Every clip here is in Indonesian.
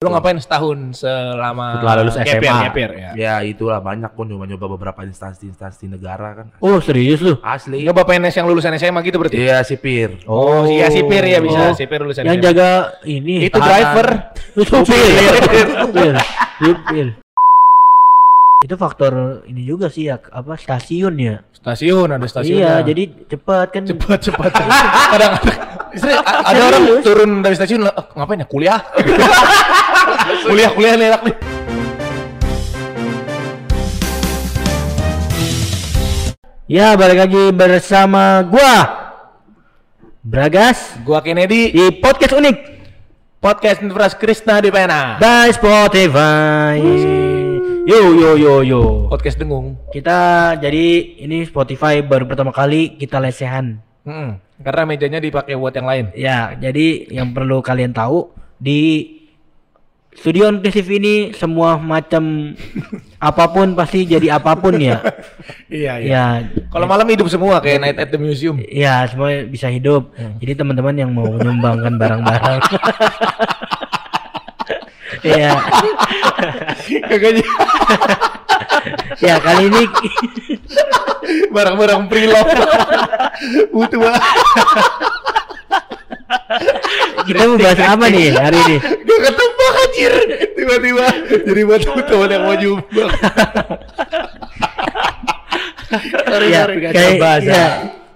Lu ngapain setahun selama Setelah lulus SMA? gap year, ya? Ya itulah banyak pun nyoba nyoba beberapa instansi-instansi negara kan. Oh serius lu? Asli. Enggak Bapak PNS yang lulusan SMA gitu berarti? Iya sipir. Oh, iya sipir ya bisa, Oh. sipir lulusan Yang SMA. jaga ini Itu tahanan. driver. Itu supir. Supir. Supir. Itu faktor ini juga sih ya apa stasiun ya. Stasiun ada stasiun. Iya, jadi cepat kan. cepat cepat. Kadang ada orang turun dari stasiun "Eh, ngapain ya kuliah? kuliah kuliah nih enak nih. Ya, balik lagi bersama gua Bragas Gua Kennedy di podcast unik podcast Universitas Krishna di Pena. by Spotify. Yo yo yo yo. Podcast dengung. Kita jadi ini Spotify baru pertama kali kita lesehan. Mm-mm. Karena mejanya dipakai buat yang lain. Ya, jadi yang perlu kalian tahu di studio inklusif ini semua macam apa pun pasti jadi apa pun ya. Iya Ya, Kalau malam hidup semua kayak Night at the Museum. ya semua bisa hidup. Jadi teman-teman yang mau menyumbangkan barang-barang. ya, Kagak ya kali ini barang-barang pre-love. Butuh banget. Kita mau bahas apa nih hari ini? Gak ketebak anjir. Tiba-tiba jadi batu teman yang mau nyumbang. sorry, Ya, sorry. Gak kayak- bahas. ya.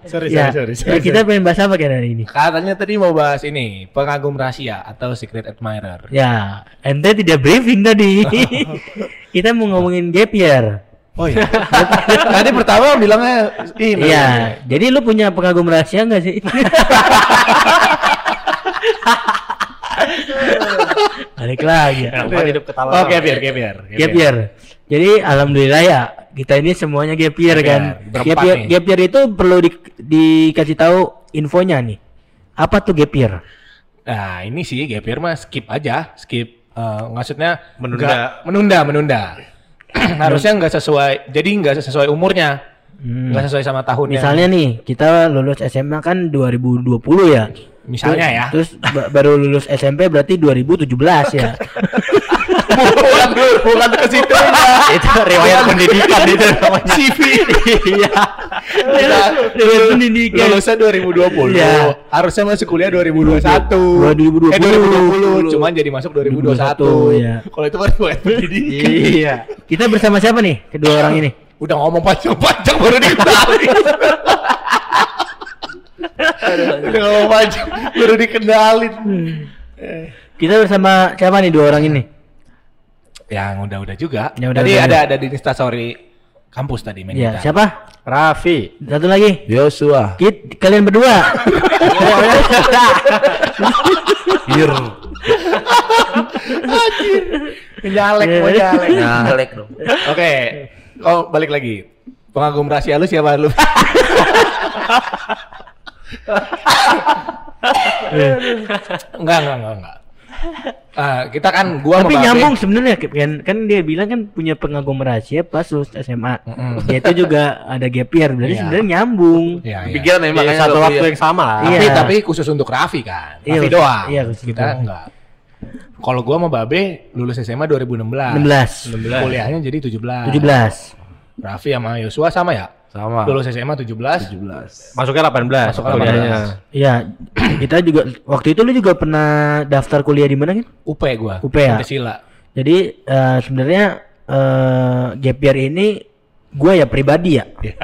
Sorry, Ya, sorry, sorry, ya, sorry. kita pengen bahas apa kan hari ini? Katanya tadi mau bahas ini, pengagum rahasia atau secret admirer. Ya, ente tidak briefing tadi. kita mau ngomongin gap year. Oh iya. tadi pertama bilangnya ini. Iya, jadi lu punya pengagum rahasia nggak sih? Balik lagi. ya. hidup ketawa. Oke, biar, biar. Gap year. Jadi alhamdulillah ya kita ini semuanya gap year Gap kan. year. Gap year, nih. gap year itu perlu di- dikasih tahu infonya nih. Apa tuh gap year? Nah, ini sih gap year mah skip aja, skip. Eh, maksudnya Menunda. nggak- menunda, menunda. Harusnya nggak sesuai, jadi nggak sesuai umurnya, Hmm. nggak sesuai sama tahunnya. Misalnya nih, kita lulus SMA kan 2020 ya. Misalnya ya. Terus ba- baru lulus SMP berarti 2017 ya. bukan, bukan ke situ itu riwayat pendidikan itu namanya. CV. Iya. Riwayat pendidikan. Lulusnya 2020. Iya. Harusnya masuk kuliah 2021. 2020. Eh 2020, cuman jadi masuk 2021. 2021, iya. Kalau itu riwayat pendidikan. Iya. Kita bersama siapa nih kedua orang ini? Udah ngomong panjang-panjang baru dikenalin. Udah ngomong panjang baru dikenalin. Kita bersama siapa nih dua orang ini? Yang udah-udah juga. Ya udah, tadi udah, ada udah. ada di Instastory kampus tadi main Iya, gitar. siapa? Raffi. Satu lagi. Joshua. Kit, kalian berdua. Hir. Nyalek, mau Iya. nyalek. Nyalek dong. Oke, kau balik lagi. Pengagum rahasia lu siapa lu? enggak, enggak, enggak, enggak. Ah, kita kan gua Tapi nyambung sebenarnya kan kan dia bilang kan punya pengagum rahasia pas lulus SMA. Dia itu juga ada gap year, berarti Iya. sebenarnya nyambung. Iya, iya. Pikiran nih makanya satu satu waktu iya. yang sama lah. Iya. Tapi tapi khusus untuk Raffi kan. Iya, Raffi doang. iya, khusus kita untuk- enggak. Kalau gua sama Babe lulus SMA 2016. 16. 16. Kuliahnya jadi 17. 17. Raffi sama Yosua sama ya? Sama. Lulus SMA 17. 17. Masuknya 18. Masuk kuliahnya. Iya, kita juga waktu itu lu juga pernah daftar kuliah di mana kan? UP gua. UP ya? Pancasila. Jadi eh, sebenarnya eh gap year ini gue ya pribadi ya. Iya.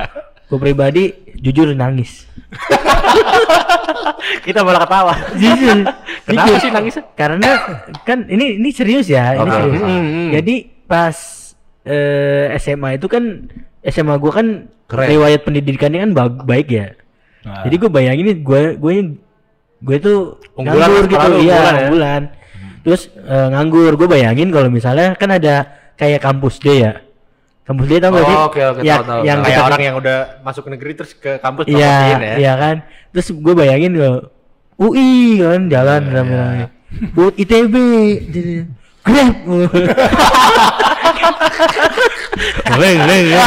Gue pribadi jujur nangis. Kita malah ketawa. Jujur. Kenapa jujur. sih nangisnya? Karena kan ini ini serius ya, ini Oke. serius. Hmm, hmm. Jadi pas eh, SMA itu kan SMA gue kan Keren. riwayat pendidikannya kan ba- baik ya. Nah, Jadi gue bayangin gue gue gue tuh Unggulan nganggur gitu, iya unggulan ya. unggulan. Terus eh, nganggur, gue bayangin kalau misalnya kan ada kayak kampus D ya. Kampus D tau gak Oh, sih? oke, oke, Ya- tahu, tahu, yang tahu. Kayak orang yang udah masuk negeri terus ke kampus Iya, ya. iya kan. Terus gue bayangin gue UI kan jalan Iya, rame-rame. Buat ITB, jadi Grab. Boleh, boleh, boleh.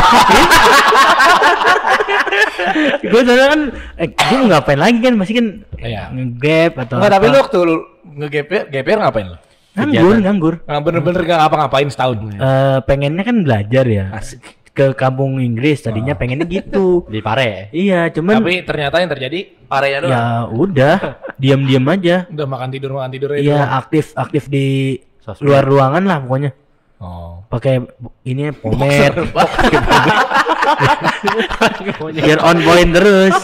gue soalnya kan, eh, gue ngapain lagi kan, masih kan Iya. nge-grab atau Enggak, tapi lu waktu lu nge-GPR, GPR ngapain lu? Nganggur, nganggur. Nah, bener-bener gak ngapa-ngapain setahun. Eh, pengennya kan belajar ya. Ke kampung Inggris tadinya pengennya gitu. Di Pare. Iya, cuman Tapi ternyata yang terjadi Parenya doang. ya udah diam-diam aja. udah makan tidur makan tidur aja. Iya, aktif aktif di Sosmed. luar ruangan lah pokoknya. Oh. Pakai ini pomade. Biar on point terus.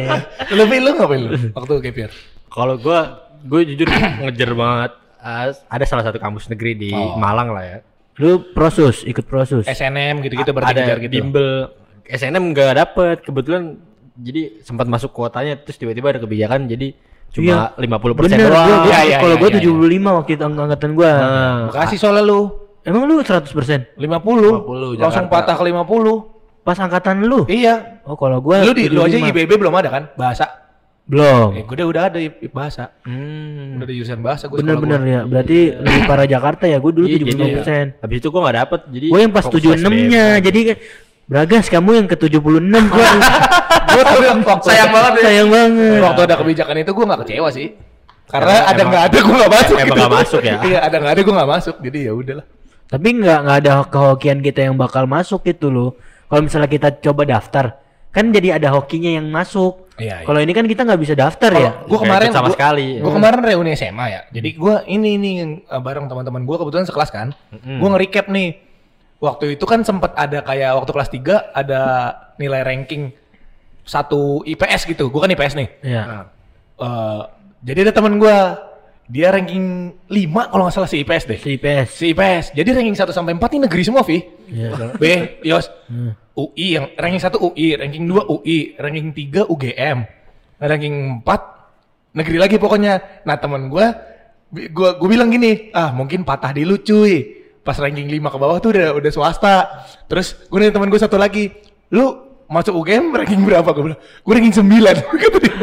Lebih lu ngapain lu waktu gapir? Kalau gua gue jujur ngejar banget uh, ada salah satu kampus negeri di Oh. Malang lah ya. Lu prosus, ikut prosus. SNM gitu-gitu berarti ada gitu. bimbel SNM nggak dapet kebetulan jadi sempat masuk kuotanya terus tiba-tiba ada kebijakan jadi cuma 50% Bener, doang. gua, gua, Iya, iya, kalau iya, gua iya, 75 waktu itu ang- angkatan gua. Nah, Makasih soalnya lu. Emang lu 100%? 50. 50, langsung Jakarta. patah ke 50. Pas angkatan lu? Iya. Oh, kalau gua Lu di lu aja 75. IPB belum ada kan? Bahasa. belum. Eh, gue udah udah ada i- i- bahasa. hmm. Udah ada jurusan bahasa gue. Bener-bener ya. Berarti lebih parah Jakarta ya. Gua dulu Iya, 75%. Habis itu gua nggak dapet jadi Gua yang pas fokus 76-nya. Jadi kan Bragas kamu yang ke 76 gua. gue tapi waktu Sayang banget ya. Sayang banget. Waktu ada kebijakan itu gue gak kecewa sih. Karena Emang- ada nggak ada gue nggak masuk. emang gitu. nggak masuk ya? Iya ada nggak ada gue nggak masuk. Jadi ya udahlah. Tapi nggak nggak ada kehokian kita yang bakal masuk gitu loh. Kalau misalnya kita coba daftar, kan jadi ada hokinya yang masuk. Iya, iya. Kalau ini kan kita nggak bisa daftar ya. Gue kemarin sama gua- sekali. Gue kemarin reuni SMA ya. Jadi gue ini ini yang uh, bareng teman-teman gue kebetulan sekelas kan. Gue nge-recap nih. Waktu itu kan sempat ada kayak waktu kelas 3 ada nilai ranking satu IPS gitu. Gue kan IPS nih. Iya. Eh, jadi ada teman gue dia ranking 5 kalau nggak salah si IPS deh. Si IPS. Si IPS. Jadi ranking 1 sampai 4 ini negeri semua, Vi. Iya. B, Yos. UI yang ranking 1 UI, ranking 2 UI, ranking 3 UGM. Ranking 4 negeri lagi pokoknya. Nah, teman gua gua gua bilang gini, ah mungkin patah di lu cuy. Pas ranking 5 ke bawah tuh udah udah swasta. Terus gue nanya teman gue satu lagi, lu masuk UGM ranking berapa? Gue bilang, gue ranking 9. Kata dia.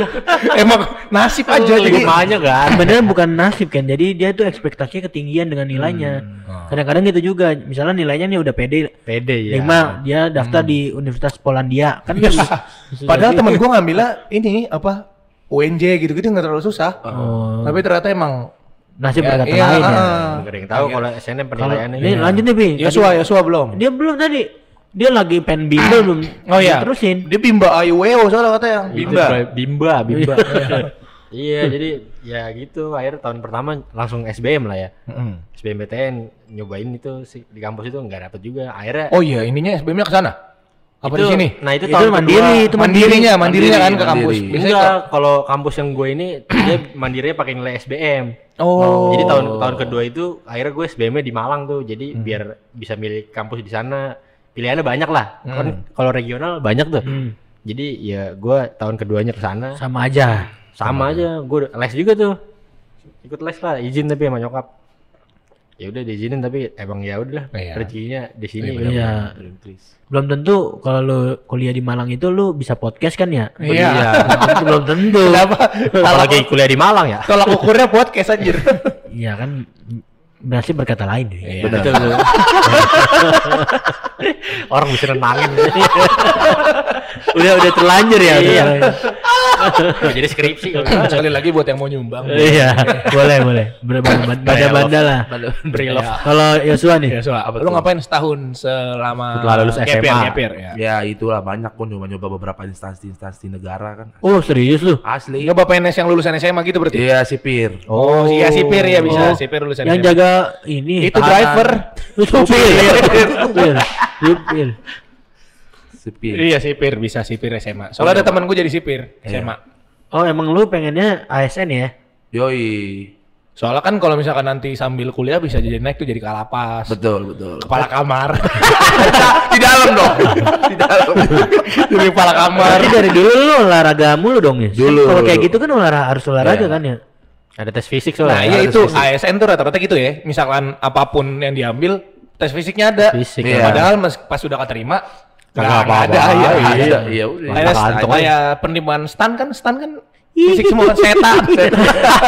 Emang nasib aja jadi. Limanya kan. Sebenarnya bukan nasib kan. Jadi dia tuh ekspektasinya ketinggian dengan nilainya. Kadang-kadang gitu juga. Misalnya nilainya nih udah pede Pede ya. lima dia daftar di Universitas Polandia kan bisa Padahal temen gue ngambilnya ini apa UNJ gitu-gitu nggak terlalu susah. Oh. Tapi ternyata emang nasib Ya, berkata iya, lain ya. ah. Nggak ada yang tahu kalau SNM penilaiannya. ini lanjut nih Bi. Yosua, Tadi- Yosua belum. Dia belum tadi. Dia lagi pengen bimbel belum. Oh iya. Terusin. Dia Bimba Ayu Weo soalnya katanya. Itu Bimba. Bimba, Bimba. iya, jadi ya gitu. Akhir tahun pertama langsung SBM lah ya. Mm. SBMPTN nyobain itu sih di kampus itu nggak dapet juga. Akhirnya Oh iya, ininya SBM-nya ke sana. Apa itu, di sini? Nah itu, Itu tahun mandiri, kedua. itu mandirinya, mandirinya kan ke Mandiri, kampus. mandiri. Biasanya Enggak, kalau kampus yang gue ini dia mandirinya pakai nilai SBM. Oh. Jadi tahun tahun kedua itu akhirnya gue SBM-nya di Malang tuh. Jadi biar bisa milih kampus di sana. Pilihannya banyak lah. Kan kalau regional banyak tuh. Hmm. Jadi ya gue tahun keduanya ke sana. Sama aja. Sama aja, gue les juga tuh. Ikut les lah, izin tapi sama nyokap. Ya udah diizinin tapi emang ya udah Iya. rezekinya di sini. Iya. Belum tentu kalau lu kuliah di Malang itu lu bisa podcast kan ya? Iya. belum tentu. Kenapa? Apalagi kuliah di Malang ya. Tolak ukurnya podcast anjir. Iya kan berarti berkata lain. Bi. Iya. Betul. Orang bisa nenangin. udah udah terlanjur ya. Iya. udah. Jadi skripsi kalau Sekali lagi buat yang mau nyumbang. Iya, boleh boleh. Banda-banda lah. Brilov. Kalau Yosua nih, soal apa lu ngapain setahun selama Setelah lulus SMA? gapir, ya. Ya itulah banyak pun nyoba-nyoba beberapa instansi-instansi negara kan. oh serius lu? Asli. Nyoba PNS yang lulusan SMA gitu berarti? Iya sipir. Oh, iya sipir ya bisa. Oh. Sipir lulusan Yang jaga ini Itu driver. supir. Supir. Supir. Sipir. Iya sipir bisa sipir SMA. Soalnya ada teman gue jadi sipir SMA. Oh emang lu pengennya ASN ya? Yoi. Soalnya kan kalau misalkan nanti sambil kuliah bisa jadi naik tuh jadi kalapas, Betul betul. kepala kamar, Di dalam dong. Di dalam. jadi kepala kamar. Berarti dari dulu lu olahraga mulu dong ya? Dulu, Kalau kayak gitu kan olahraga harus olahraga Iya. kan ya? Ada tes fisik Nah soalnya. iya itu fisik. ASN tuh rata-rata gitu ya. Misalkan apa pun yang diambil tes fisiknya ada. Fisik, Iya. Padahal pas sudah keterima Kagak nggak apa-apa. ada. Iya, Ada, iya. iya udah. Kantong kayak penerimaan stan kan, stan kan fisik semua kan setan.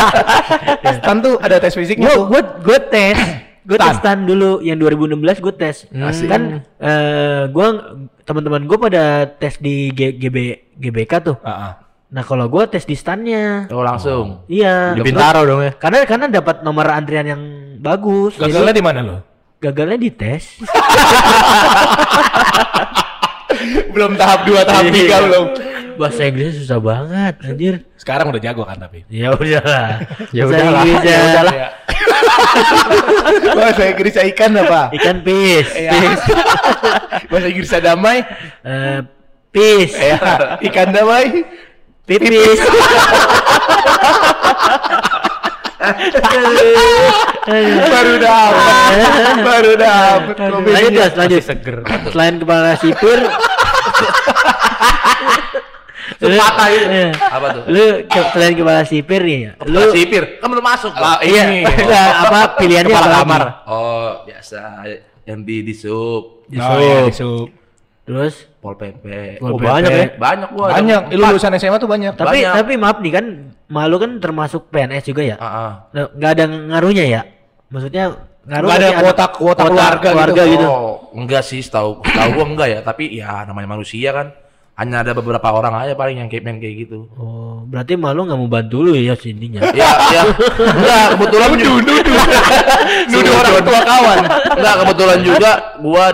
stan tuh ada tes fisiknya Gue tuh. gue gue tes, gue tes stan dulu yang 2016 gue tes. Asik. Kan eh gue teman-teman gue pada tes di G- GB GBK tuh. Ah. Nah kalau gue tes di standnya. Oh langsung. Iya. Di Bintaro dong ya. Karena karena dapat nomor antrian yang bagus. Gagalnya di mana lo? gagalnya di tes. belum tahap 2, tahap 3 Iya. belum. Bahasa Inggrisnya susah banget, anjir. Sekarang udah jago kan tapi. Ya udahlah. Ya udahlah. Ya udahlah. Iya. Bahasa Inggrisnya ikan apa? Ikan pis. Iya. Bahasa Inggrisnya damai. Eh, pis. Ya, ikan damai. Pipis. Baru dapat. Baru dapat. lanjut lanjut. seger. Selain kepala sipir, Sepatah itu. Iya. Apa tuh? lu ke- selain kepala sipir nih ya. Lu Lu sipir. Kan belum masuk. Lah, iya. Enggak, apa pilihannya Kepala kamar. Oh biasa yang di di sup. Di Oh, iya, di sup. Terus Pol PP. Pol Oh, PP. banyak ya. Banyak gua. Banyak. Lu lulusan SMA tuh banyak. tapi Banyak. tapi maaf nih kan malu kan termasuk PNS juga ya. Ah, ah. Nah, nggak ada ngaruhnya ya? Maksudnya ngaruh Nggak ada tapi kuota- kuota keluarga keluarga gitu. gitu. Oh, enggak sih, tahu tahu gua enggak ya, tapi ya namanya manusia kan. Hanya ada beberapa orang aja paling yang kayak main kayak gitu. Oh, berarti malu nggak mau bantu lu ya sininya. Ya, ya. Enggak, kebetulan nuduh, nuduh. Nuduh orang tua kawan. Enggak, kebetulan juga gua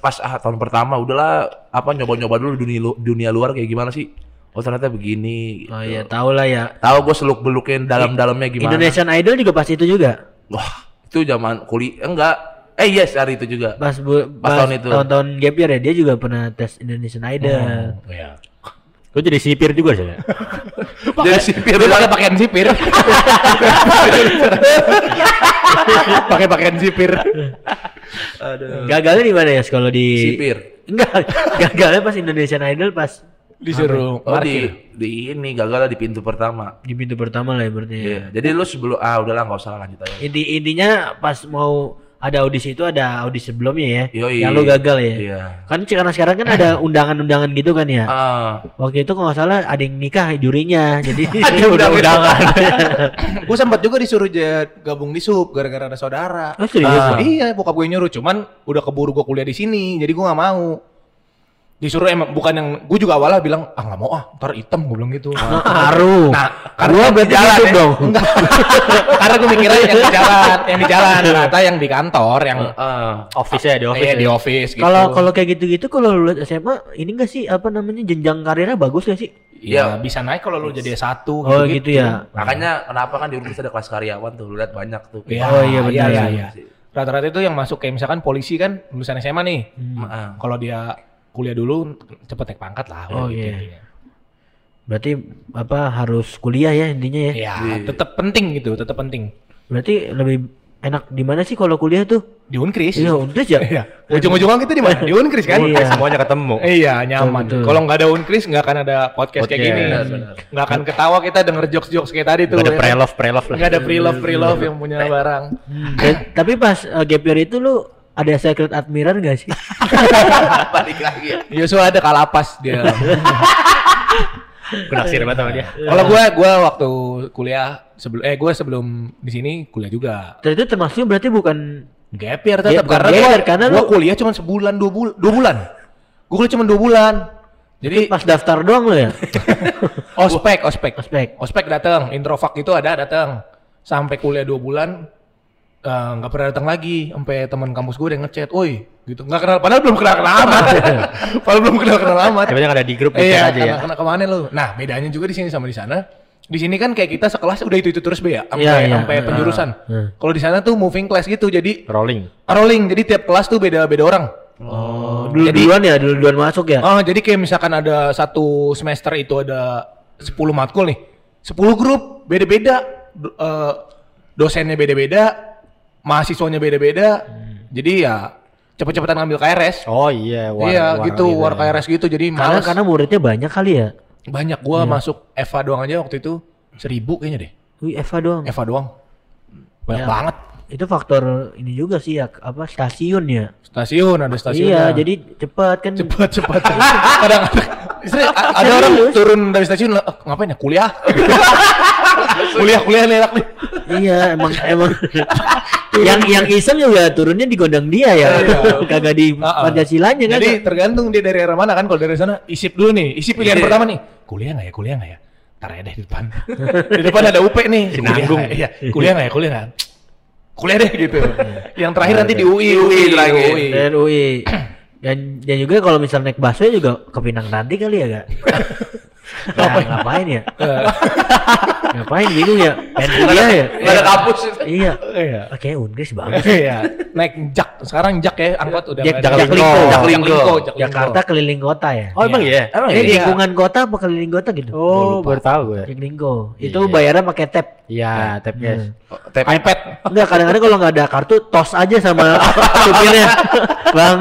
pas ah, tahun pertama udahlah apa nyoba-nyoba dulu dunia lu- dunia luar kayak gimana sih? Oh, ternyata begini. Oh iya, tahu lah ya. Tahu gua seluk-belukin dalam-dalamnya gimana. Indonesian Idol juga pas itu juga. Wah, itu zaman kuliah enggak. Eh, yes, hari itu juga. Pas bu, Pas pas tahun itu. tahun-tahun gap year ya dia juga pernah tes Indonesian Idol. Iya. Gue jadi sipir juga sih. ya. Jadi sipir Dia pakai pakaian sipir. pakai pakaian sipir. Gagalnya di mana ya kalau di sipir. Enggak, gagalnya pas Indonesian Idol pas Disuruh Oh, parkir. di, di ini gagal di pintu pertama. di pintu pertama lah ya berarti. ya. Iya. Jadi lu sebelum ah udahlah nggak usah lanjut aja. Inti intinya pas mau ada audisi itu ada audisi sebelumnya ya. Yoi. Yang lu gagal ya. Iya. Kan karena sekarang kan ada undangan-undangan gitu kan ya. Ah, Waktu itu kalau nggak salah ada yang nikah jurinya. Jadi Ada undangan. gue sempat juga disuruh gabung di sub gara-gara ada saudara. Oh, serius? Ah, iya, bokap gue nyuruh, cuman udah keburu gue kuliah di sini, jadi gue nggak mau. Disuruh emang bukan yang gue juga awalnya bilang ah nggak mau ah ntar hitam gue bilang gitu. Haru. Nah, karena gua berarti jalan gitu ya. dong. Karena gue mikirnya yang di jalan, yang di jalan, ternyata yang di kantor, yang ah. Office ya di office. iya, ya. di office gitu. Kalau kalau kayak gitu-gitu kalau lu lihat SMA ini enggak sih apa namanya jenjang karirnya bagus gak sih? ya bisa naik kalau lu jadi satu Oh gitu ya. Makanya kenapa kan di Unpis ada kelas karyawan tuh, lu lihat banyak tuh. Iya, Oh, iya, benar. iya, iya. Rata-rata itu yang masuk kayak misalkan polisi kan lulusan SMA nih. Ah. Kalau dia kuliah dulu cepet naik pangkat lah. Oh, gitu iya. Berarti apa harus kuliah ya intinya ya? Ya, Iya. tetap penting gitu, tetap penting. Berarti lebih enak di mana sih kalau kuliah tuh? Di Unkris. Iya, untris ya? Iya. Ujung-ujungnya kita di mana? Di Unkris kan? Iya. Semuanya ketemu. Iya, nyaman. Kalau nggak ada Unkris nggak akan ada podcast, kayak Podcast, gini. benar, benar. Nggak akan ketawa kita denger jokes-jokes kayak tadi tuh. Gak ada ya. pre-love, pre-love lah. Nggak ada pre-love, pre-love yang punya barang. Hmm. Dan- tapi pas uh, gap year itu lu ada secret admirer gak sih? Balik lagi. Yosua ada kalapas dia. Gue naksir banget sama dia. Kalau gue, gue waktu kuliah sebelum, eh gue sebelum di sini kuliah juga. Itu termasuknya berarti bukan Gap year tetap Gap- karena gue, year, karena gue kuliah cuma sebulan dua bulan, dua bulan. Gue kuliah cuma dua bulan. Jadi pas daftar doang lo ya? ospek, ospek, Ospek. ospek datang, introvak itu ada datang. Sampai kuliah dua bulan eh, nggak pernah datang lagi. Sampai teman kampus gue udah ngechat, woi gitu nggak kenal, padahal belum kenal kenal amat. padahal belum kenal kenal amat. Tiba-tiba ada di grup Iya, iya, aja ya. kena, kena ke mana lu? Nah, bedanya juga di sini sama di sana. Di sini kan kayak kita sekelas udah itu itu terus be ya, sampai Iya, iya. sampai penjurusan. Heeh. Kalau di sana tuh moving class gitu, jadi Rolling. rolling. Jadi tiap kelas tuh beda beda orang. Oh, dulu duluan ya, dulu duluan masuk ya? Oh, jadi kayak misalkan ada satu semester itu ada 10 matkul nih. 10 grup beda-beda. Eh, dosennya beda-beda, mahasiswanya beda-beda. Jadi ya cepet-cepetan ngambil KRS. Oh iya, war, iya, war gitu, war KRS gitu. Jadi Karena males. karena muridnya banyak kali ya. banyak gua masuk Eva doang aja waktu itu seribu kayaknya deh. Wih, Eva doang. Eva doang. Banyak Ya. banget. Itu faktor ini juga sih ya, apa stasiun ya. Stasiun ada stasiun. Iya, jadi cepat kan. cepat cepat. Kadang Istri, a- ada orang turun dari stasiun "Ah, ngapain ya kuliah? kuliah kuliah nih enak nih. iya, emang emang yang yang iseng juga turunnya di gondang dia ya. Kagak di Ah, ah. Pancasilanya kan. Jadi tergantung dia dari arah mana kan. Kalau dari sana isip dulu nih, isip pilihan Iya. pertama nih. Kuliah nggak ya? Kuliah nggak ya? ntar ya deh di depan. di depan ada UP nih. Sinanggung. Kuliah, Iya, kuliah nggak ya? Kuliah nggak? Kuliah deh gitu. Yang terakhir nanti di UI, UI. UI. Dan UI. Dan, dan juga kalau misal naik busway juga ke Pinang Ranti kali ya gak? Nah, ngapain ya? ngapain bingung ya? Pengen kuliah ya? Ada kampus itu. Iya. Iya. Ah, Unkris bagus. Iya. Naik jak. Sekarang jak ya angkot udah Jak- nggak ada. Jaklingko. Jaklingko. Jaklingko. Jakarta keliling kota ya? Oh emang iya? Emang Eh, iya? lingkungan kota apa keliling kota gitu? Oh baru tahu gue. Jaklingko. Itu Iya. bayarnya pakai tap. Iya, tap gas. Oh, Tap. iPad. Enggak, kadang-kadang kalau nggak ada kartu tos aja sama supirnya. Bang.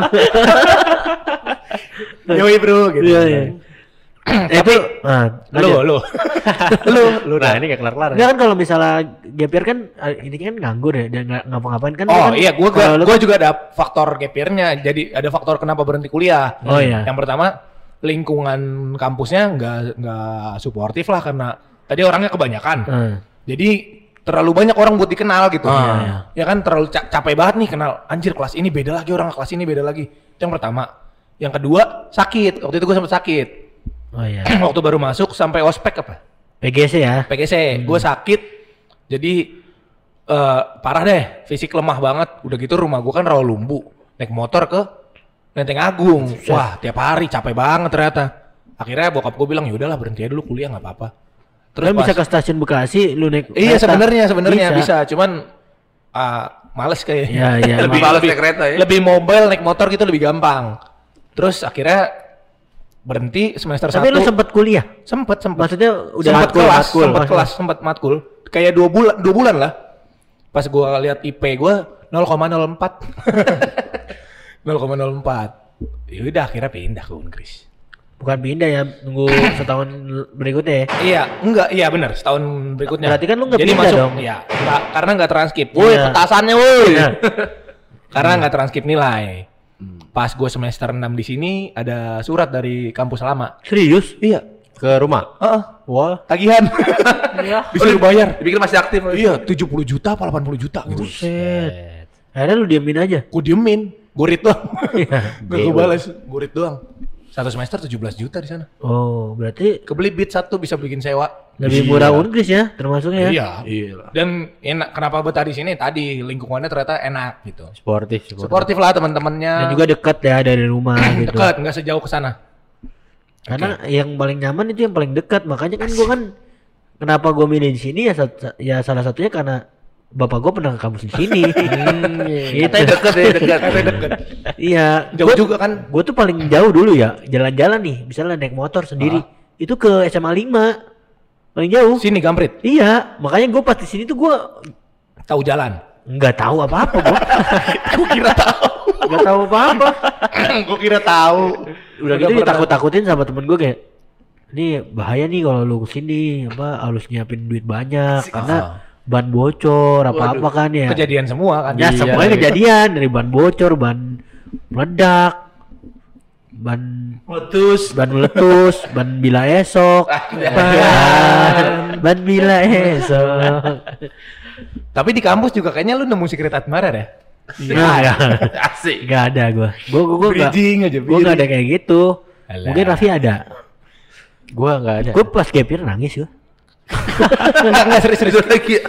Yoi bro gitu. Iya, iya. Eh, Tapi nah, Lu, lu. lu, lu. Nah ini gak kelar-kelar. Enggak kan kalau misalnya gapir kan eh, ini kan nganggur ya dan nggak ngapa-ngapain kan. Oh kan iya, gua gua, kan- juga ada faktor gap year-nya. Jadi ada faktor kenapa berhenti kuliah. Oh, iya. Yang pertama lingkungan kampusnya nggak nggak suportif lah karena tadi orangnya kebanyakan. Eh, Jadi terlalu banyak orang buat dikenal gitu. Ah. Ya kan terlalu ca- capek banget nih kenal. Anjir kelas ini beda lagi orang kelas ini beda lagi. Itu yang pertama. Yang kedua sakit. Waktu itu gue sempat sakit. Oh iya. Waktu baru masuk sampai ospek apa? PGC ya. PGC. Gue sakit. Jadi eh parah deh. Fisik lemah banget. Udah gitu rumah gue kan Rawalumbu. Naik motor ke Lenteng Agung. Wah tiap hari capek banget ternyata. Akhirnya bokap gue bilang ya udahlah berhenti aja dulu kuliah nggak apa-apa. Terus pas- bisa ke stasiun Bekasi lu naik Iya sebenarnya sebenarnya bisa. cuman ah, males kayaknya. Iya, iya, Lebih males naik kereta ya. Lebih mobile naik motor gitu lebih gampang. Terus akhirnya berhenti semester Tapi satu. lu sempet kuliah. sempet sempet. Maksudnya udah sempet matkul, kelas, matkul. sempet Maksudnya. kelas, sempet matkul. Kayak dua bulan, dua bulan lah. Pas gua lihat IP gua 0,04. 0,04. Ya udah akhirnya pindah ke Unkris. Bukan pindah ya, nunggu setahun berikutnya ya. Iya, enggak, iya benar, setahun berikutnya. Berarti kan lu nggak pindah masuk, dong? Iya, karena nggak transkip. Woi, Iya. petasannya woi. Iya. karena nggak transkip nilai. Pas gue semester 6 di sini ada surat dari kampus lama. Serius? Iya. Ke rumah. Heeh, Wah. tagihan. Disuruh bayar. Dipikir masih aktif. Iya, 70 juta apa 80 juta gitu. Buset. Akhirnya lu diemin aja. Gue diemin, read doang. Iya. Gak gue balas, read doang. Satu semester 17 juta di sana. Oh, berarti Kebeli beat satu bisa bikin sewa. lebih murah Unkris ya termasuknya. Iya. Iya. Dan enak kenapa betah di sini tadi lingkungannya ternyata enak gitu. Sportif. sportif. Suportif lah teman-temannya. Dan juga dekat ya dari rumah gitu. dekat, nggak sejauh ke sana. Karena yang paling nyaman itu yang paling dekat. Makanya kan gua kan kenapa gua milih di sini ya ya salah satunya karena bapak gua pernah ke kampus di sini. gitu. Katanya deket ya, deket. deket. Iya. Jauh Gua- juga kan. Gue tuh paling jauh dulu ya jalan-jalan nih, misalnya naik motor sendiri, itu ke SMA 5 paling jauh. Sini Gamprit, Iya, makanya gue pas di sini tuh gue tahu jalan. nggak tahu apa-apa gue, Gue kira tahu. nggak tahu apa-apa. Gue kira tahu. Udah gitu ditakut-takutin sama temen gue kayak, ini bahaya nih kalau lu ke sini apa harus nyiapin duit banyak karena ban bocor apa-apa kan ya. Kejadian semua kan. Ya Iya. semuanya kejadian dari ban bocor, ban meledak, ban Meletus. ban meletus, ban bila esok, ban, ban bila esok. Tapi di kampus juga kayaknya lu nemu secret admirer ya? Nah, ya. Asik. Gak ada gua. Gua gua gua gak, Bridging aja, gua gak ada kayak gitu. Alah. Mungkin Raffi ada. Gua nggak ada. Gua pas gap year nangis gua. Enggak, enggak serius, serius.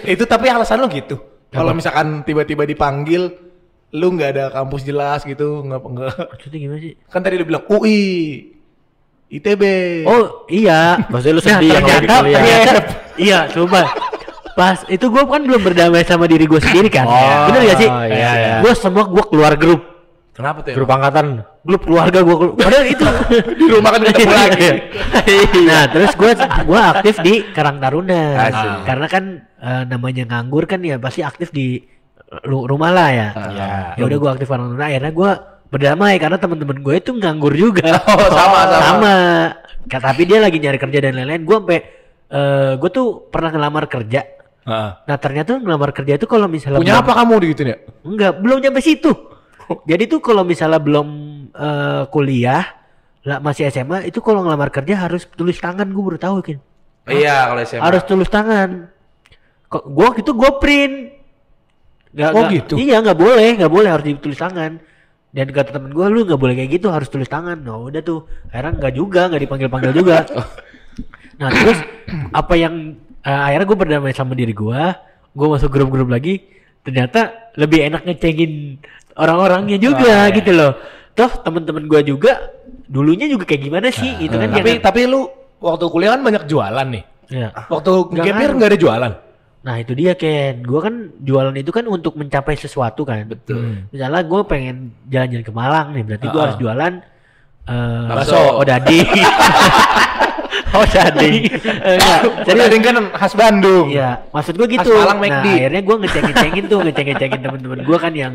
Itu tapi alasan lu gitu. Kalau misalkan tiba-tiba dipanggil, lu nggak ada kampus jelas gitu, nggak nggak. Maksudnya gimana sih? Kan tadi lu bilang UI, ITB. Oh iya. Maksudnya lu Nah, sedih ya ternyata, kuliah. ternyata, iya, coba. Pas itu gua kan belum berdamai sama diri gua sendiri kan. Oh, Bener gak sih? iya, iya. Gua semua gua keluar grup. Kenapa tuh? Grup angkatan. Grup keluarga gua keluar. Padahal itu di rumah kan ketemu lagi. nah, terus gua gua aktif di Karang Taruna. Asik. Karena kan eh, namanya nganggur kan ya pasti aktif di ru- rumah lah ya. Iya. Ya udah gua aktif Karang Taruna akhirnya gua berdamai karena teman-teman gue itu nganggur juga. Oh, sama, sama. sama. Tapi dia lagi nyari kerja dan lain-lain. Gua sampai eh gue tuh pernah ngelamar kerja. Heeh. Nah ternyata ngelamar kerja itu kalau misalnya Punya belum- apa kamu gitu ya? Enggak, belum nyampe situ. Jadi tuh kalau misalnya belum eh, kuliah, lah masih SMA, itu kalau ngelamar kerja harus tulis tangan. Gue baru tahu kan. Iya, kalau SMA. Harus tulis tangan. Kok gua gitu gue print. Nggak, Oh, nggak- gitu? Iya nggak boleh, nggak boleh harus ditulis tangan. Dan kata temen gue, lu nggak boleh kayak gitu, harus tulis tangan. Nah udah tuh, akhirnya nggak juga, nggak dipanggil panggil juga. Nah terus apa yang eh, akhirnya gue berdamai sama diri gue, gue masuk grup-grup lagi, ternyata lebih enak ngecengin orang-orangnya juga Oh, iya. gitu loh. Toh teman-teman gue juga dulunya juga kayak gimana sih itu kan Tapi jangan- tapi lu waktu kuliah kan banyak jualan nih. Ya. Waktu Nggak gap year ngaruh. nggak ada jualan. Nah itu dia Ken, gue kan jualan itu kan untuk mencapai sesuatu kan. Betul. Misalnya gue pengen jalan-jalan ke Malang nih, berarti gue Ah, harus jualan eh Bakso. odadi. odadi. Eh, enggak, Jadi ada kan khas Bandung. Iya, maksud gue gitu. Khas Malang, nah, akhirnya gue ngeceng-ngecengin tuh, ngeceng-ngecengin temen-temen gue kan yang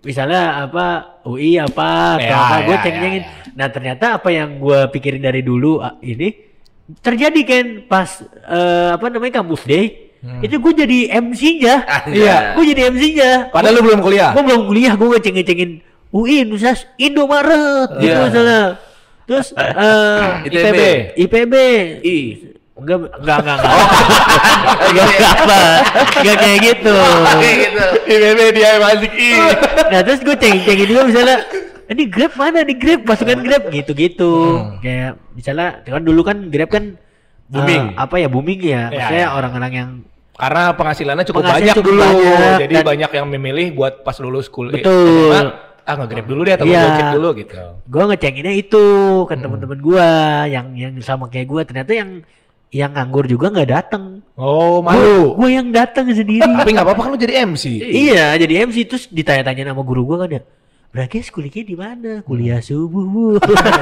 misalnya apa UI apa atau Ya, apa, gue ya, ya, ya. Nah ternyata apa yang gue pikirin dari dulu ah, ini terjadi kan pas eh, apa namanya kampus day. Hmm. Itu gue jadi MC-nya. Iya. Gue jadi MC-nya. Padahal lu belum kuliah. Gue belum kuliah, gue ngeceng-ngecengin UI, Universitas Indomaret gitu Iya. misalnya. Terus eh ITB. IPB. I. Enggak, enggak, enggak, enggak. Enggak, enggak apa. Enggak kayak gitu. gitu. IBB dia masuk I. Nah, terus gue cengin-cengin juga misalnya, ini Grab mana nih Grab? Pasukan Grab gitu-gitu. Kayak misalnya, kan dulu kan Grab kan Booming. eh, apa ya booming ya. Iya, Maksudnya iya. orang-orang yang Karena penghasilannya cukup Penghasilan banyak cukup dulu. banyak, Jadi dan- banyak yang memilih buat pas lulus kuliah. Betul. SMA, ah nge-grab dulu deh atau Iya. nge-gojek dulu gitu. gue ngecenginnya itu kan teman-teman gue yang yang sama kayak gue ternyata yang yang nganggur juga nggak datang. Oh, malu. Gue yang datang sendiri. Tapi nggak apa-apa kan lu jadi MC. iya, jadi MC terus ditanya-tanya sama guru gue kan ya. Brages kuliahnya di mana? Kuliah subuh, Bu.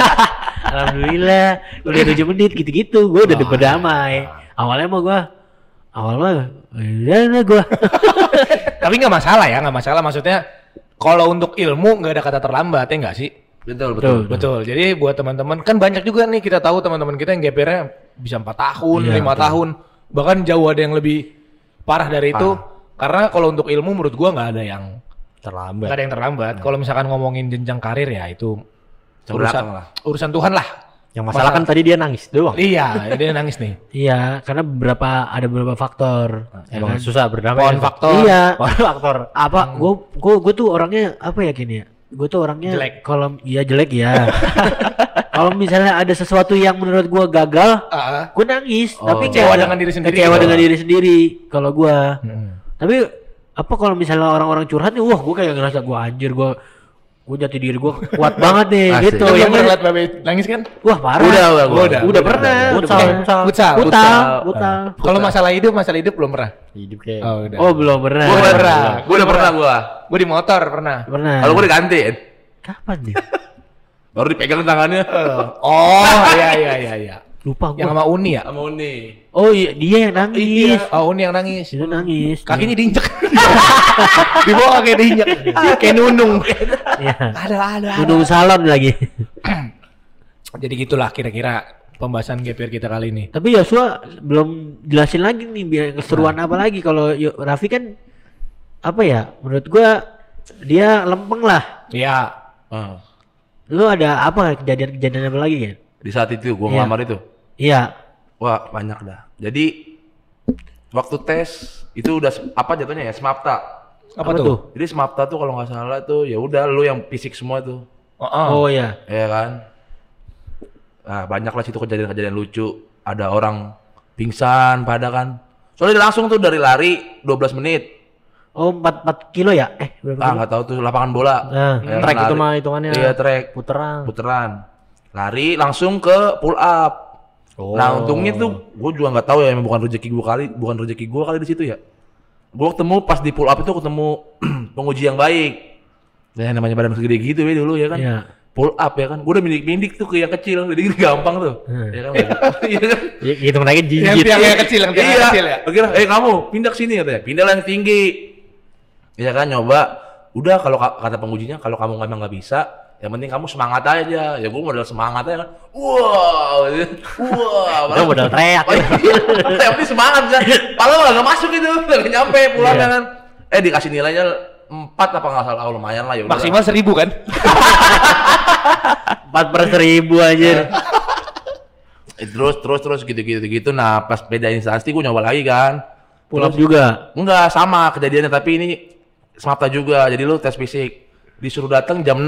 Alhamdulillah, kuliah 7 menit gitu-gitu. Gue udah berdamai. Awalnya mah gue awalnya ya udah gue. Tapi nggak masalah ya, nggak masalah. Maksudnya kalau untuk ilmu nggak ada kata terlambat ya nggak sih? Betul, betul. Betul. Jadi buat teman-teman kan banyak juga nih kita tahu teman-teman kita yang gap year-nya bisa empat tahun, Iya, lima tahun, bahkan jauh ada yang lebih parah dari itu. Karena kalau untuk ilmu menurut gua nggak ada yang Terlambat. nggak ada yang terlambat. Kalau misalkan ngomongin jenjang karir ya itu urusan lah. urusan Tuhan lah. Yang masalah kan tadi dia nangis doang. Iya, dia nangis nih. Iya, karena beberapa ada beberapa faktor. ya Emang kan? susah berdamai. Pohon kan? faktor. Iya. Pohon faktor. apa gue gue gue tuh orangnya apa ya gini ya gue tuh orangnya Jelek. kalau ya jelek ya kalau misalnya ada sesuatu yang menurut gue gagal Ah, gue nangis Oh. tapi Kecewa dengan diri sendiri kecewa gitu. dengan diri sendiri kalau gue hmm. tapi apa kalau misalnya orang-orang curhat nih wah gue kayak ngerasa gue anjir gue gue jati diri gue kuat banget nih Asik. gitu Itu yang yang pernah liat Babe nangis kan? wah parah Udah, udah, gua udah. udah pernah Futsal, udah futsal. Futsal. futsal futsal Kalau masalah hidup, masalah hidup belum pernah. Hidup kayak. Oh, udah. oh belum pernah Gua pernah. Gua udah pernah gua. Gue di motor pernah. pernah Kalau gua digantiin, kapan nih baru dipegang tangannya. Oh, iya iya iya iya. lupa Yang gue sama Uni ya? Sama Uni. oh iya dia yang nangis Oh, Uni yang nangis. Dia nangis. Kakinya diinjek. di bawah kayak diinjek. kayak nunung. Iya. ada ada. ada. Gunung Salon lagi. Jadi gitulah kira-kira pembahasan year kita kali ini. Tapi Yosua belum jelasin lagi nih biar keseruan apa lagi kalau Raffi kan apa ya? Menurut gua dia lempeng lah. Iya. Ah. Lu ada apa kejadian-kejadian apa lagi kan? Di saat itu gua Iya. ngelamar itu. Iya. Wah, banyak dah. Jadi waktu tes itu udah apa jatuhnya ya? Semapta. Apa, Apa tuh? tuh? Jadi semapta tuh kalau nggak salah tuh ya udah lu yang fisik semua tuh. Oh, oh. Oh iya. Ya kan? Nah, banyak lah situ kejadian-kejadian lucu. Ada orang pingsan pada kan. Soalnya dia langsung tuh dari lari 12 menit. Oh 4, 4 kilo ya? Eh berapa Ah, nggak tahu tuh lapangan bola. Nah, Ya, Track itu mah hitungannya. Iya, track. Puteran. Puteran. Lari langsung ke pull up. Oh. Nah, untungnya tuh gue juga nggak tahu ya emang bukan rezeki gue kali, bukan rezeki gue kali di situ ya. Gue ketemu pas di pull up itu ketemu penguji yang baik. Ya namanya badan segede gitu ya dulu ya kan. Iya. Pull up ya kan. Gue udah mindik-mindik tuh ke yang kecil, jadi gampang tuh. Hmm. Ya kan. Iya kan. Ya, hitung lagi Yang kecil, yang tiangnya Iya. kecil ya. Akhirnya, eh kamu pindah ke sini katanya. Pindah lah yang tinggi. Iya kan nyoba. Udah kalau ka- kata pengujinya kalau kamu emang nggak bisa, yang penting kamu semangat aja. Ya gue modal semangat aja kan. Wow, gitu. wow. Udah modal teriak. Yang penting semangat kan. Padahal nggak masuk itu, nggak nyampe pulang Iya. kan. Eh dikasih nilainya empat apa nggak salah, oh, lumayan lah ya. Maksimal seribu kan? 4 per seribu aja. Eh, Terus terus terus gitu gitu gitu. Nah pas beda instansi gue nyoba lagi kan. Pulang juga. Enggak sama kejadiannya tapi ini semata juga. Jadi lu tes fisik disuruh datang jam 6.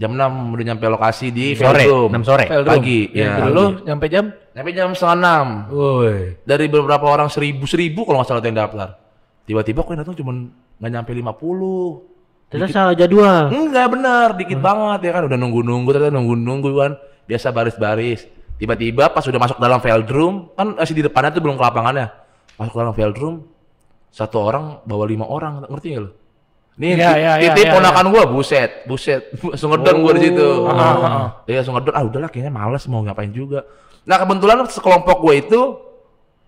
Jam 6 udah nyampe lokasi di Sore, Veldrum. 6 sore. Veldrum. Pagi, Ya, ya. Lu nyampe jam? Nyampe jam setengah enam. Woi. Dari beberapa orang seribu seribu kalau nggak salah yang daftar. Tiba-tiba kok yang datang cuma nggak nyampe 50. Terus salah jadwal. Enggak benar, dikit banget ya kan udah nunggu-nunggu ternyata nunggu-nunggu kan. Biasa baris-baris. Tiba-tiba pas udah masuk dalam Veldrum, kan masih di depannya tuh belum ke lapangannya. Masuk dalam Veldrum, satu orang bawa lima orang, ngerti nggak lo? Nih, Iya, iya, iya, titik iya, ponakan gua, buset, buset, langsung ngedon gua di situ. Ah. Iya, langsung ngedon. Ah, udahlah kayaknya males mau ngapain juga. Nah, kebetulan sekelompok gua itu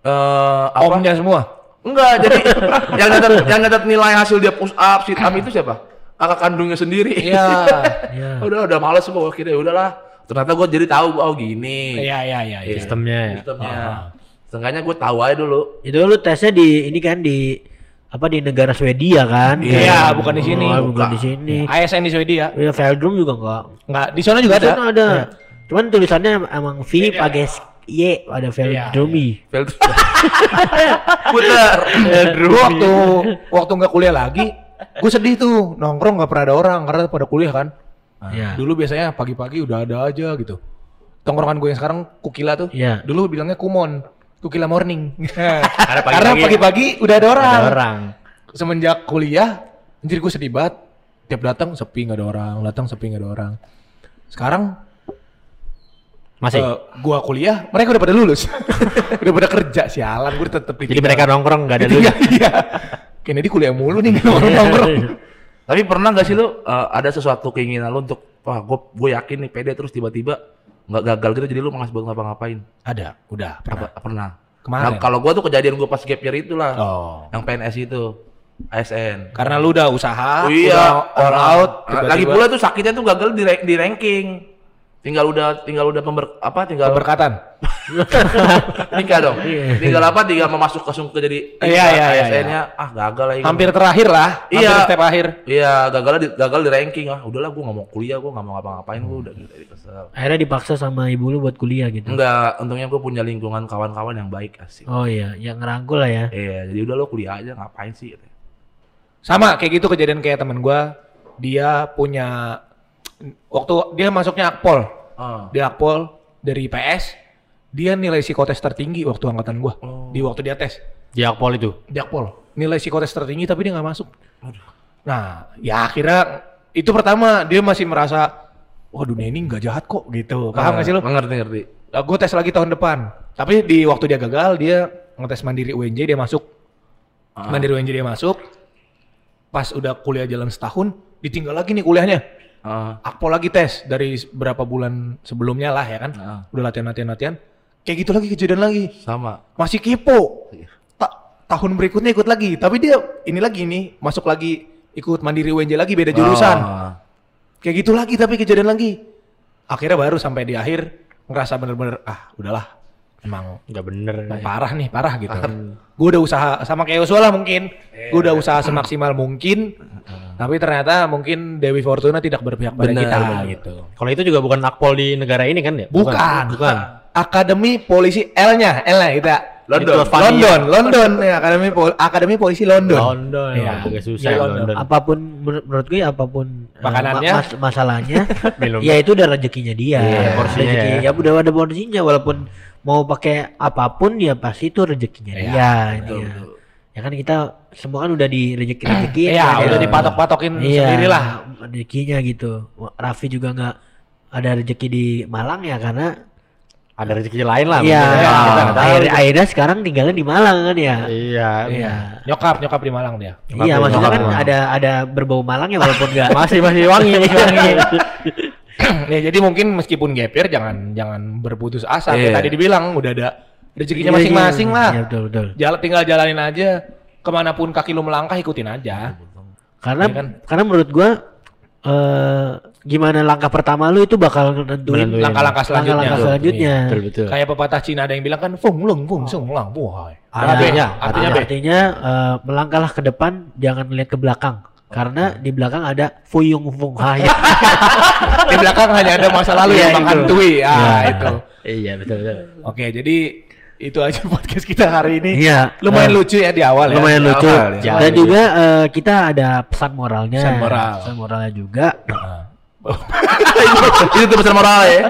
eh apa? Omnya semua. Enggak, jadi yang nyatet yang nyatet nilai hasil dia push up, sit up itu siapa? Kakak kandungnya sendiri. Iya. Iya. udah udah males semua akhirnya udahlah. Ternyata gue jadi tahu oh gini. Iya, iya, iya. iya. Sistemnya ya. Sistemnya. Seenggaknya gue tahu aja dulu. Itu lu tesnya di ini kan di apa di negara Swedia kan? Iya, bukan di sini. Oh, bukan di sini. ASN di Swedia. Ya Veldrum juga enggak. Enggak, di sana juga Di ada. sana ada. Iya. Cuman tulisannya emang V pakai s- Y ada Veldrumi. Puter. Gue waktu waktu nggak kuliah lagi, gue sedih tuh nongkrong nggak pernah ada orang karena pada kuliah kan. Iya. Dulu biasanya pagi-pagi udah ada aja gitu. Tongkrongan gue yang sekarang Kukila tuh. Iya. Dulu bilangnya Kumon. Kukila morning. Karena Karena pagi-pagi udah ada orang. ada orang. Semenjak kuliah, anjir gue sedih banget. Tiap datang sepi nggak ada orang, datang sepi nggak ada orang. Sekarang Masih. eh, gua kuliah, mereka udah pada lulus. udah pada kerja sialan, gue tetep Jadi mereka nongkrong nggak ada. Iya, iya. Kennedy kuliah mulu nih nongkrong-nongkrong. Tapi pernah gak sih lu eh, ada sesuatu keinginan lu untuk wah gue gue yakin nih pede terus tiba-tiba nggak gagal gitu jadi lu malas buat ngapa-ngapain? Ada, udah pernah. Apa, pernah. Kemarin. Nah, kalau gue tuh kejadian gue pas gap year itulah. Oh. Yang PNS itu. ASN. Karena lu udah usaha, Oh iya, udah all out, Ah, Lagi tiba-tiba pula tuh sakitnya tuh gagal di, di ranking. Tinggal udah tinggal udah pember, apa tinggal keberkatan. nikah dong. tinggal apa? Tinggal mau masuk langsung ke jadi Iya, iya, iya, ASN-nya. Ah, gagal lagi. Hampir terakhir lah, hampir Iya. step akhir. Iya, gagal di gagal di ranking. Ah, udahlah gua nggak mau kuliah, gua nggak mau ngapa-ngapain, gua udah dari kesel. Akhirnya dipaksa sama ibu lu buat kuliah gitu. Enggak, untungnya gua punya lingkungan kawan-kawan yang baik asik. Oh iya, yang ngerangkul lah ya. Iya, jadi udah lo kuliah aja ngapain sih? Sama kayak gitu kejadian kayak temen gua, dia punya waktu dia masuknya Akpol. Ah. Dia Akpol dari IPS, dia nilai psikotes tertinggi waktu angkatan gua. Oh. Di waktu dia tes. Di Akpol itu. Di Akpol. Nilai psikotes tertinggi tapi dia nggak masuk. Nah, ya akhirnya itu pertama dia masih merasa wah dunia ini nggak jahat kok gitu. Paham nggak sih lo? Ngerti ngerti. gue tes lagi tahun depan. Tapi di waktu dia gagal, dia ngetes mandiri UNJ dia masuk. Ah. Mandiri UNJ dia masuk. Pas udah kuliah jalan setahun, ditinggal lagi nih kuliahnya. Ah. Akpol lagi tes dari berapa bulan sebelumnya lah ya kan. Ah. Udah latihan latihan latihan. Kayak gitu lagi kejadian lagi. Sama. Masih kipo. Ta- tahun berikutnya ikut lagi. Tapi dia ini lagi nih masuk lagi ikut mandiri UNJ lagi beda jurusan. Ah. Kayak gitu lagi tapi kejadian lagi. Akhirnya baru sampai di akhir ngerasa bener-bener ah udahlah emang Nggak bener. parah nih parah gitu. gue udah usaha sama kayak Yosua lah mungkin. Gue udah usaha semaksimal mungkin. Tapi ternyata mungkin Dewi Fortuna tidak berpihak pada Bener, kita bener. gitu. Kalau itu juga bukan Akpol di negara ini kan ya? Bukan. Bukan. Akademi Polisi L-nya, L-nya kita. London. Fania. London, London, ya, Akademi Pol- Akademi Polisi London. London. Iya. Agak susah Di ya London. London. Apa pun menur- menurut gue apa pun eh, Makanannya. ma- mas- masalahnya Belum. ya itu udah rezekinya dia. Iya, porsinya Rezeki, ya. ya udah ada porsinya walaupun mau pakai apa pun ya pasti itu rezekinya Iya, dia. betul, dia. betul. Ya kan kita semua kan udah di rezeki-rezeki Iya, udah dipatok-patokin sendiri lah. Rezekinya gitu. Raffi juga nggak ada rezeki di Malang ya karena Ada rezeki lain lah. Iya, ya. kita nggak akhir, gitu. akhirnya sekarang tinggalnya di Malang kan ya. Iya. Iya. Nyokap, nyokap di Malang dia. Iya, maksudnya kan Malang. ada ada berbau Malang ya walaupun enggak. Masih masih wangi, masih wangi. ya jadi mungkin meskipun gap year jangan jangan berputus asa. Kayak Iya. tadi dibilang udah ada rezekinya Iya, masing-masing iya. lah. Iya, betul betul. Jalan tinggal jalanin aja. Ke mana pun kaki lu melangkah ikutin aja. Karena Iya kan? karena menurut gua eh gimana langkah pertama lu itu bakal nentuin. Langkah-langkah selanjutnya. langkah Iya. selanjutnya. Betul betul. Kayak pepatah Cina ada yang bilang kan fung lung fung sung lang buhai. Artinya, artinya B. artinya eh, melangkahlah ke depan, jangan lihat ke belakang. Karena di belakang ada fuyung fung hai. Di belakang hanya ada masa lalu Iya, yang itu. menghantui. Ah, itu. Iya betul betul. Oke, jadi itu aja podcast kita hari ini. Iya. Lumayan Eh, lucu ya di awal ya. lumayan lucu. awal ya. Dan juga eh, kita ada pesan moralnya. Pesan moral. Pesan moralnya juga. Heeh. itu tuh pesan moral ya.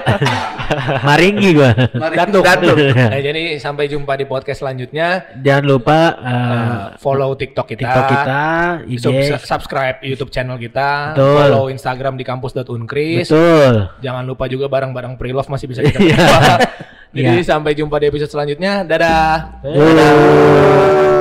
Maringgi gua. Datuk. Datuk. Nah, jadi sampai jumpa di podcast selanjutnya. Jangan lupa uh, Uh, follow TikTok kita. TikTok kita, IG. Sub- subscribe YouTube channel kita, Betul. follow Instagram di kampus.unkris. Betul. Jangan lupa juga barang-barang pre-love masih bisa kita Iya. Jadi Iya. sampai jumpa di episode selanjutnya. Dadah. Dadah.